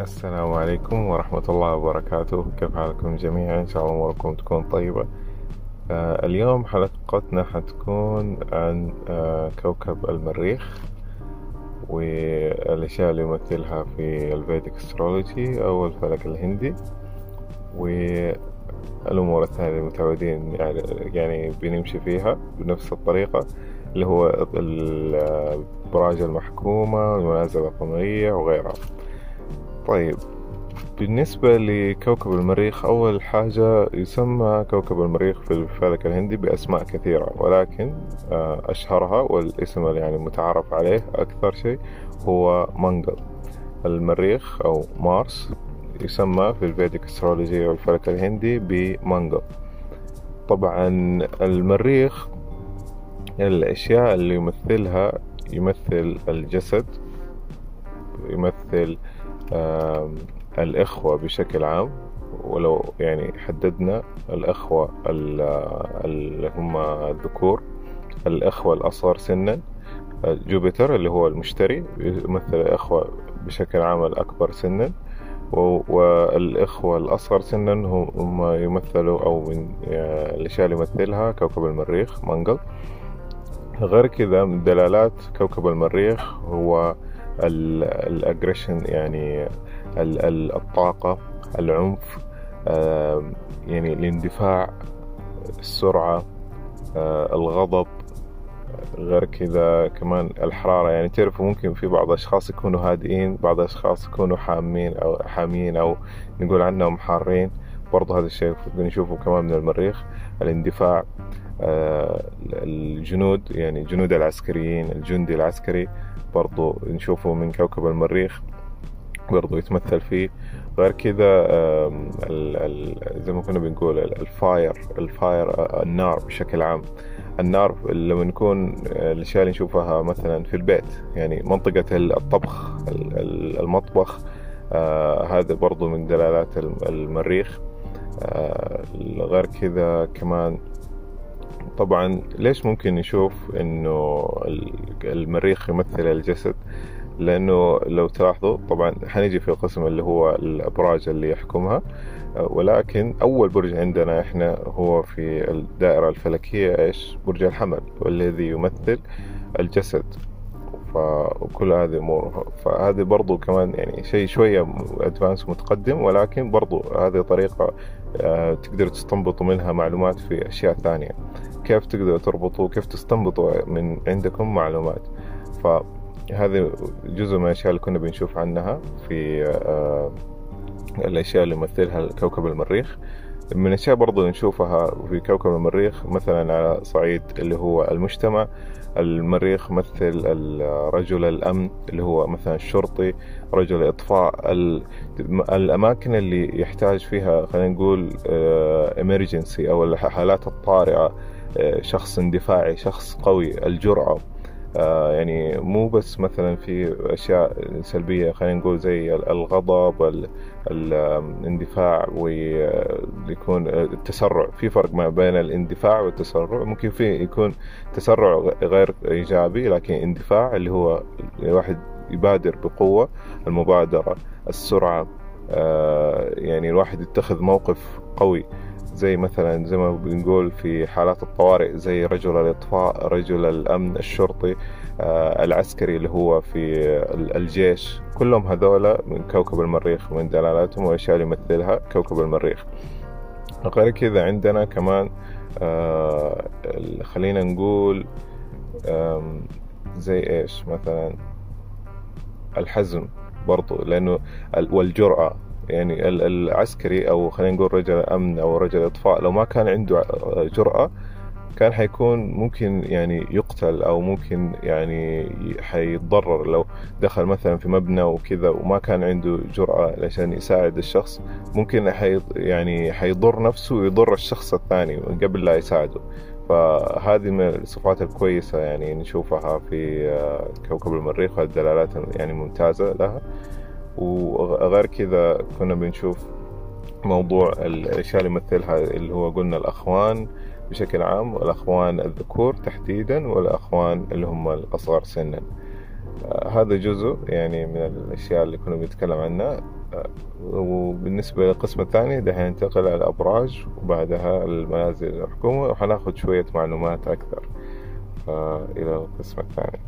السلام عليكم ورحمة الله وبركاته. كيف حالكم جميعا؟ إن شاء الله أموركم تكون طيبة. آه اليوم حلقتنا حتكون عن آه كوكب المريخ والأشياء اللي يمثلها في الفيديك أسترولوجي أو الفلك الهندي والأمور الثانية اللي متعودين يعني, يعني بنمشي فيها بنفس الطريقة اللي هو الأبراج المحكومة والمنازل القمرية وغيرها. طيب. بالنسبة لكوكب المريخ أول حاجة يسمى كوكب المريخ في الفلك الهندي بأسماء كثيرة ولكن آه، أشهرها والاسم يعني متعارف عليه أكثر شيء هو منقل المريخ أو مارس يسمى في الفيديك استرولوجيا والفلك الهندي بمنقل طبعا المريخ الأشياء اللي يمثلها يمثل الجسد يمثل الإخوة بشكل عام ولو يعني حددنا الأخوة اللي هم الذكور الأخوة الأصغر سنا جوبيتر اللي هو المشتري يمثل الأخوة بشكل عام الأكبر سنا والإخوة الأصغر سنا هم يمثلوا أو من الأشياء اللي يمثلها كوكب المريخ منقل غير كذا من دلالات كوكب المريخ هو الاجريشن يعني الطاقة العنف يعني الاندفاع السرعة آه، الغضب غير كذا كمان الحرارة. يعني تعرفوا ممكن في بعض الأشخاص يكونوا هادئين بعض الأشخاص يكونوا حامين أو حامين أو نقول عنهم حارين. برضو هذا الشيء نشوفه كمان من المريخ الاندفاع آه، الجنود يعني الجنود العسكريين الجندي العسكري برضو نشوفه من كوكب المريخ برضو يتمثل فيه. غير كذا زي ما كنا بنقول ال fire ال fire آه، النار بشكل عام. النار لما نكون آه، الأشياء اللي نشوفها مثلا في البيت يعني منطقة الطبخ المطبخ هذا برضو من دلالات المريخ. غير كذا كمان. طبعا ليش ممكن نشوف إنه المريخ يمثل الجسد؟ لأنه لو تلاحظوا طبعا حنيجي في القسم اللي هو الأبراج اللي يحكمها. ولكن أول برج عندنا إحنا هو في الدائرة الفلكية إيش؟ برج الحمل والذي يمثل الجسد. فكل هذه أمور. فهذه برضو كمان يعني شيء شوية ادفانس متقدم ولكن برضو هذه طريقة آه، تقدروا تستنبطوا منها معلومات في أشياء ثانية. كيف تقدروا تربطوا كيف تستنبطوا من عندكم معلومات. فهذا جزء من الأشياء اللي كنا بنشوف عنها في آه، الأشياء اللي يمثلها كوكب المريخ. من الاشياء برضو نشوفها في كوكب المريخ مثلا على صعيد اللي هو المجتمع المريخ مثل رجل الأمن اللي هو مثلا الشرطي رجل الإطفاء الأماكن اللي يحتاج فيها خلينا نقول emergency أو الحالات الطارئة آه، شخص اندفاعي شخص قوي الجرأة. آه، يعني مو بس مثلا في أشياء سلبية خلينا نقول زي الغضب الاندفاع ويكون التسرع. في فرق ما بين الاندفاع والتسرع. ممكن في يكون تسرع غير إيجابي لكن اندفاع اللي هو الواحد يبادر بقوة المبادرة السرعة. آه، يعني الواحد يتخذ موقف قوي. زي مثلا زي ما بنقول في حالات الطوارئ زي رجل الإطفاء رجل الأمن الشرطي آه، العسكري اللي هو في الجيش. كلهم هذولا من كوكب المريخ من دلالاتهم والأشياء اللي يمثلها كوكب المريخ. غير كذا عندنا كمان آه، خلينا نقول زي إيش؟ مثلا الحزم برضو لأنه والجرأة. يعني العسكري أو خلينا نقول رجل أمن أو رجل إطفاء لو ما كان عنده جرأة كان حيكون ممكن يعني يقتل أو ممكن يعني حيتضرر لو دخل مثلا في مبنى وكذا وما كان عنده جرأة عشان يساعد الشخص ممكن حي يعني حيضر نفسه ويضر الشخص الثاني قبل لا يساعده. فهذه من الصفات الكويسة يعني نشوفها في كوكب المريخ والدلالات يعني ممتازة لها. وغير كذا كنا بنشوف موضوع الأشياء اللي يمثلها اللي هو قلنا الأخوان بشكل عام والأخوان الذكور تحديدا والأخوان اللي هم الأصغر سنا. هذا جزء يعني من الأشياء اللي كنا بنتكلم عنها. وبالنسبة للقسم الثاني دحين ننتقل على الأبراج وبعدها المنازل الحكومة وحناخد شوية معلومات أكثر إلى القسم الثاني.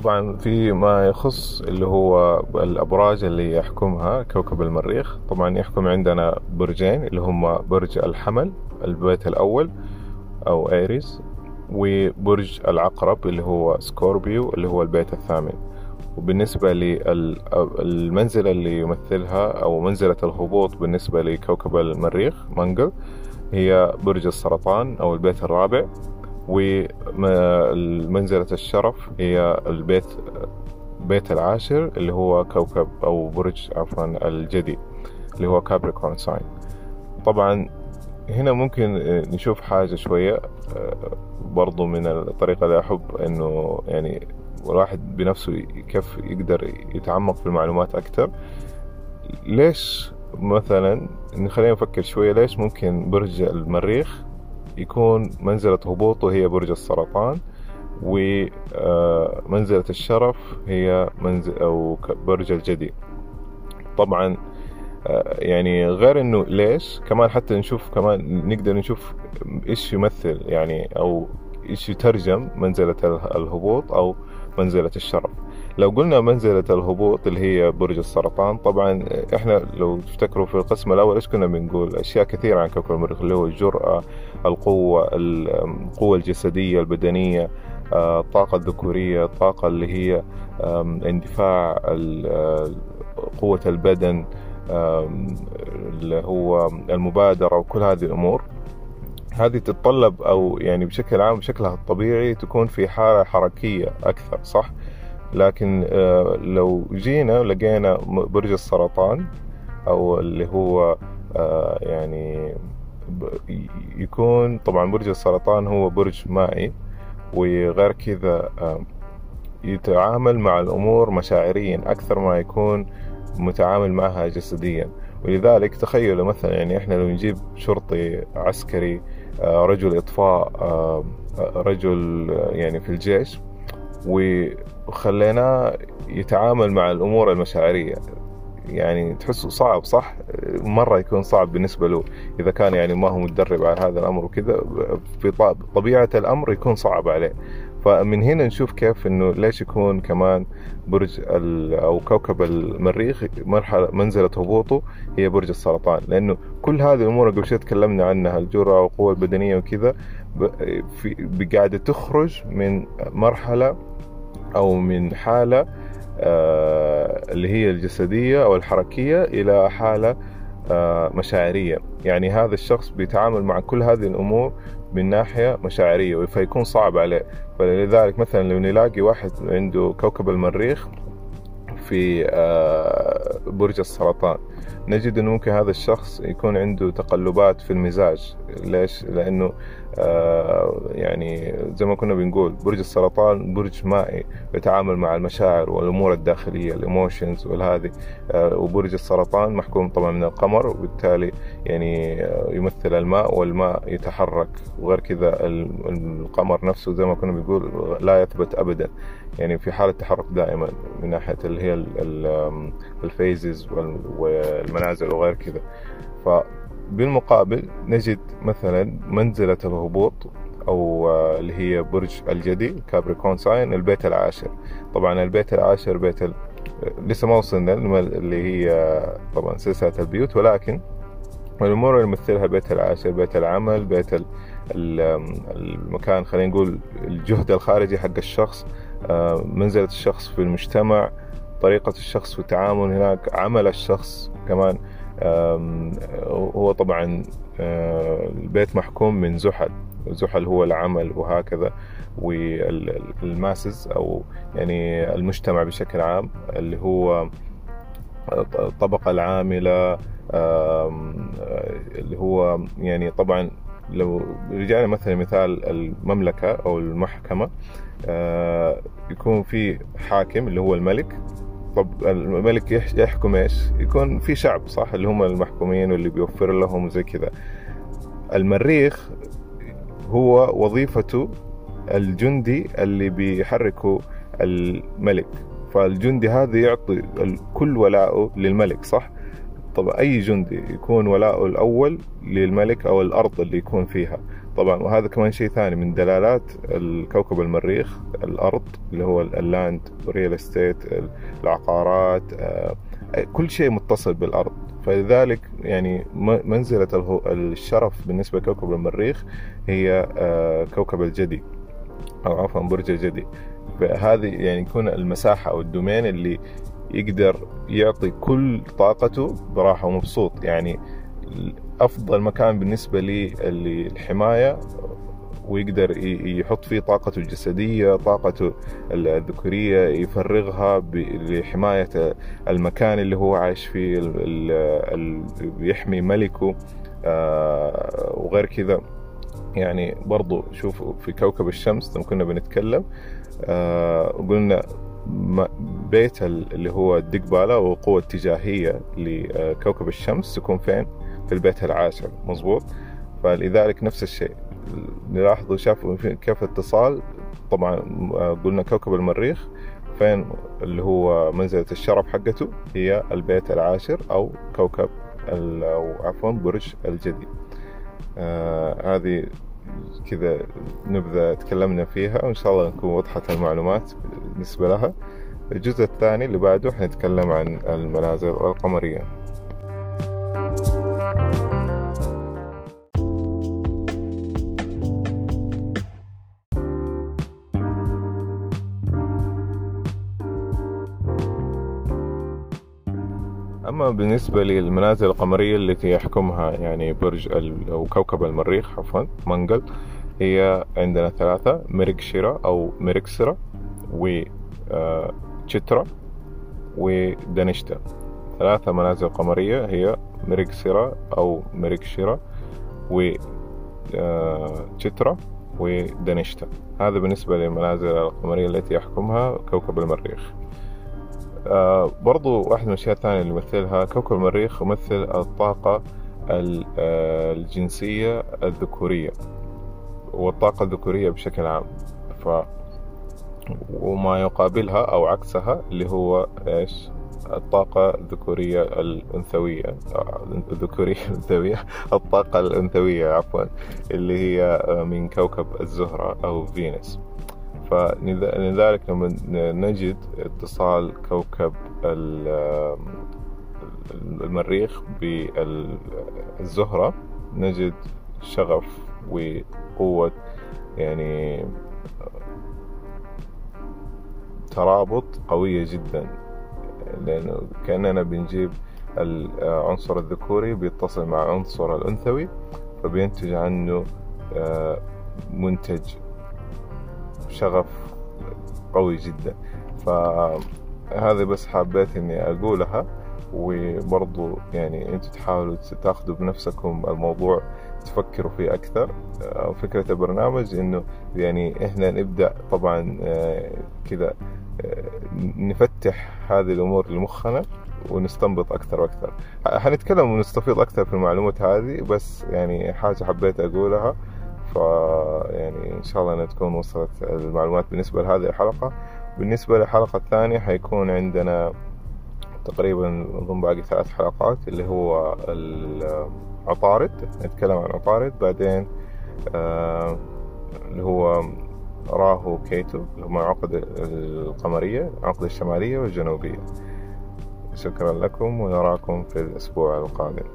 طبعا في ما يخص اللي هو الأبراج اللي يحكمها كوكب المريخ. طبعا يحكم عندنا برجين اللي هم برج الحمل البيت الأول أو Aries وبرج العقرب اللي هو Scorpio اللي هو البيت الثامن. وبالنسبة للمنزلة اللي يمثلها أو منزلة الهبوط بالنسبة لكوكب المريخ منقل هي برج السرطان أو البيت الرابع. ومنزلة الشرف هي البيت بيت العاشر اللي هو كوكب أو برج عفوا الجدي اللي هو Capricorn sign طبعا هنا ممكن نشوف حاجة شوية برضو من الطريقة اللي أحب أنه يعني الواحد بنفسه كيف يقدر يتعمق في المعلومات أكتر. ليش مثلا خلينا نفكر شوية ليش ممكن برج المريخ يكون منزلة هبوطه هي برج السرطان ومنزلة الشرف هي منزل أو برج الجدي. طبعا يعني غير إنه ليش؟ كمان حتى نشوف كمان نقدر نشوف إيش يمثل يعني أو إيش يترجم منزلة الهبوط أو منزلة الشرف. لو قلنا منزلة الهبوط اللي هي برج السرطان طبعا إحنا لو تفتكروا في القسم الأول إيش كنا بنقول أشياء كثيرة عن كوكب المريخ اللي هو الجرأة القوة القوة الجسدية البدنية الطاقة الذكورية الطاقة اللي هي اندفاع قوة البدن اللي هو المبادرة وكل هذه الأمور هذه تتطلب أو يعني بشكل عام بشكلها الطبيعي تكون في حالة حركية أكثر صح؟ لكن لو جينا لقينا برج السرطان أو اللي هو يعني يكون طبعا برج السرطان هو برج مائي وغير كذا يتعامل مع الأمور مشاعريا أكثر ما يكون متعامل معها جسديا. ولذلك تخيلوا مثلا يعني إحنا لو نجيب شرطي عسكري رجل إطفاء رجل يعني في الجيش وخليناه يتعامل مع الأمور المشاعرية. يعني تحسه صعب صح؟ مرة يكون صعب بالنسبة له. إذا كان يعني ما هو متدرب على هذا الأمر وكذا في طبيعة الأمر يكون صعب عليه. فمن هنا نشوف كيف إنه ليش يكون كمان برج أو كوكب المريخ مرحلة منزلة هبوطه هي برج السرطان. لأنه كل هذه الأمور قبل شوي تكلمنا عنها الجرأة والقوة البدنية وكذا قاعدة تخرج من مرحلة أو من حالة آه اللي هي الجسدية أو الحركية إلى حالة آه مشاعرية. يعني هذا الشخص بيتعامل مع كل هذه الأمور من ناحية مشاعرية فيكون صعب عليه. فلذلك مثلا لو نلاقي واحد عنده كوكب المريخ في برج السرطان. نجد إنه ممكن هذا الشخص يكون عنده تقلبات في المزاج. ليش؟ لأنه يعني زي ما كنا بنقول برج السرطان برج مائي يتعامل مع المشاعر والأمور الداخلية ال emotions والهذه. وبرج السرطان محكوم طبعا من القمر وبالتالي يعني يمثل الماء والماء يتحرك. وغير كذا القمر نفسه زي ما كنا بنقول لا يثبت ابدا. يعني في حالة تحرك دائما من ناحية اللي هي ال phases والمنازل وغير كذا. فبالمقابل نجد مثلا منزلة الهبوط أو اللي هي برج الجدي Capricorn sign البيت العاشر. طبعا البيت العاشر بيت ال... لسه ما وصلنا اللي هي طبعا سلسلة البيوت. ولكن الأمور اللي يمثلها بيت العاشر بيت العمل بيت المكان خلينا نقول الجهد الخارجي حق الشخص منزلة الشخص في المجتمع طريقة الشخص في التعامل هناك عمل الشخص كمان. هو طبعا البيت محكوم من زحل. زحل هو العمل وهكذا. والماسز أو يعني المجتمع بشكل عام اللي هو الطبقة العاملة اللي هو يعني طبعا لو رجعنا مثلا مثال المملكة أو المحكمة يكون في حاكم اللي هو الملك. طب الملك يحكم إيش؟ يكون في شعب صح؟ اللي هم المحكومين واللي بيوفر لهم زي كذا. المريخ هو وظيفته الجندي اللي بيحركه الملك. فالجندي هذا يعطي كل ولاءه للملك صح؟ طبعا أي جندي يكون ولاءه الأول للملك أو الأرض اللي يكون فيها. طبعا وهذا كمان شيء ثاني من دلالات الكوكب المريخ الأرض اللي هو ال land real estate العقارات آه، كل شيء متصل بالأرض. فلذلك يعني منزلة الشرف بالنسبة لكوكب المريخ هي آه، كوكب الجدي أو عفوا برج الجدي. فهذه يعني يكون المساحة أو ال domain اللي يقدر يعطي كل طاقته براحة ومبسوط. يعني أفضل مكان بالنسبة لي الحماية ويقدر يحط فيه طاقته الجسدية طاقته الذكورية يفرغها لحماية المكان اللي هو عايش فيه يحمي ملكه آه، وغير كذا. يعني برضو شوفوا في كوكب الشمس لما كنا بنتكلم آه قلنا بيت اللي هو الدقبالة والقوة الاتجاهية لكوكب الشمس تكون فين؟ في البيت العاشر مظبوط؟ فلذلك نفس الشيء. نلاحظوا شافوا كيف اتصال؟ طبعا آه، قلنا كوكب المريخ فين؟ اللي هو منزلة الشرف حقته هي البيت العاشر أو كوكب أو عفوا برج الجدي. آه هذه كذا نبذة تكلمنا فيها وإن شاء الله نكون وضحت المعلومات. بالنسبة لها. الجزء الثاني اللي بعده حنتكلم عن المنازل القمرية. أما بالنسبة للمنازل القمرية التي يحكمها يعني برج أو كوكب المريخ عفوا منقل هي عندنا ثلاثة ميركشيرا أو ميركسرا وتشترا آه، ودنشتا ثلاثة منازل قمرية هي ميركسرا أو ميركشيرا وتشترا آه، ودنشتا هذا بالنسبة للمنازل القمرية التي يحكمها كوكب المريخ. آه برضو واحد من الأشياء الثانية اللي يمثلها كوكب المريخ يمثل الطاقة الجنسية الذكورية. والطاقة الذكورية بشكل عام. ف وما يقابلها أو عكسها اللي هو إيش؟ الطاقة الذكورية الأنثوية. الذكورية الأنثوية. الطاقة الأنثوية عفوا. اللي هي من كوكب الزهرة أو فينوس فلذلك لما نجد اتصال كوكب المريخ بالزهرة نجد شغف وقوة يعني ترابط قوية جدا. لأنه كأننا بنجيب العنصر الذكوري بيتصل مع العنصر الأنثوي فبينتج عنه آه، منتج شغف قوي جدا. فهذا بس حبيت إني أقولها. وبرضو يعني أنتوا تحاولوا تاخذوا بنفسكم الموضوع تفكروا فيه أكثر. فكرة البرنامج إنه يعني إحنا نبدأ طبعا آه، كذا آه، نفتح هذه الأمور لمخنا ونستنبط أكثر وأكثر. حنتكلم ونستفيض أكثر في المعلومات هذه بس يعني حاجة حبيت أقولها. يعني إن شاء الله أنها تكون وصلت المعلومات بالنسبة لهذه الحلقة. بالنسبة للحلقة الثانية حيكون عندنا تقريبا أظن باقي ثلاث حلقات اللي هو العطارد نتكلم عن عطارد بعدين آه اللي هو راهو كيتو اللي هما عقد القمرية العقد الشمالية والجنوبية. شكرا لكم ونراكم في الأسبوع القادم.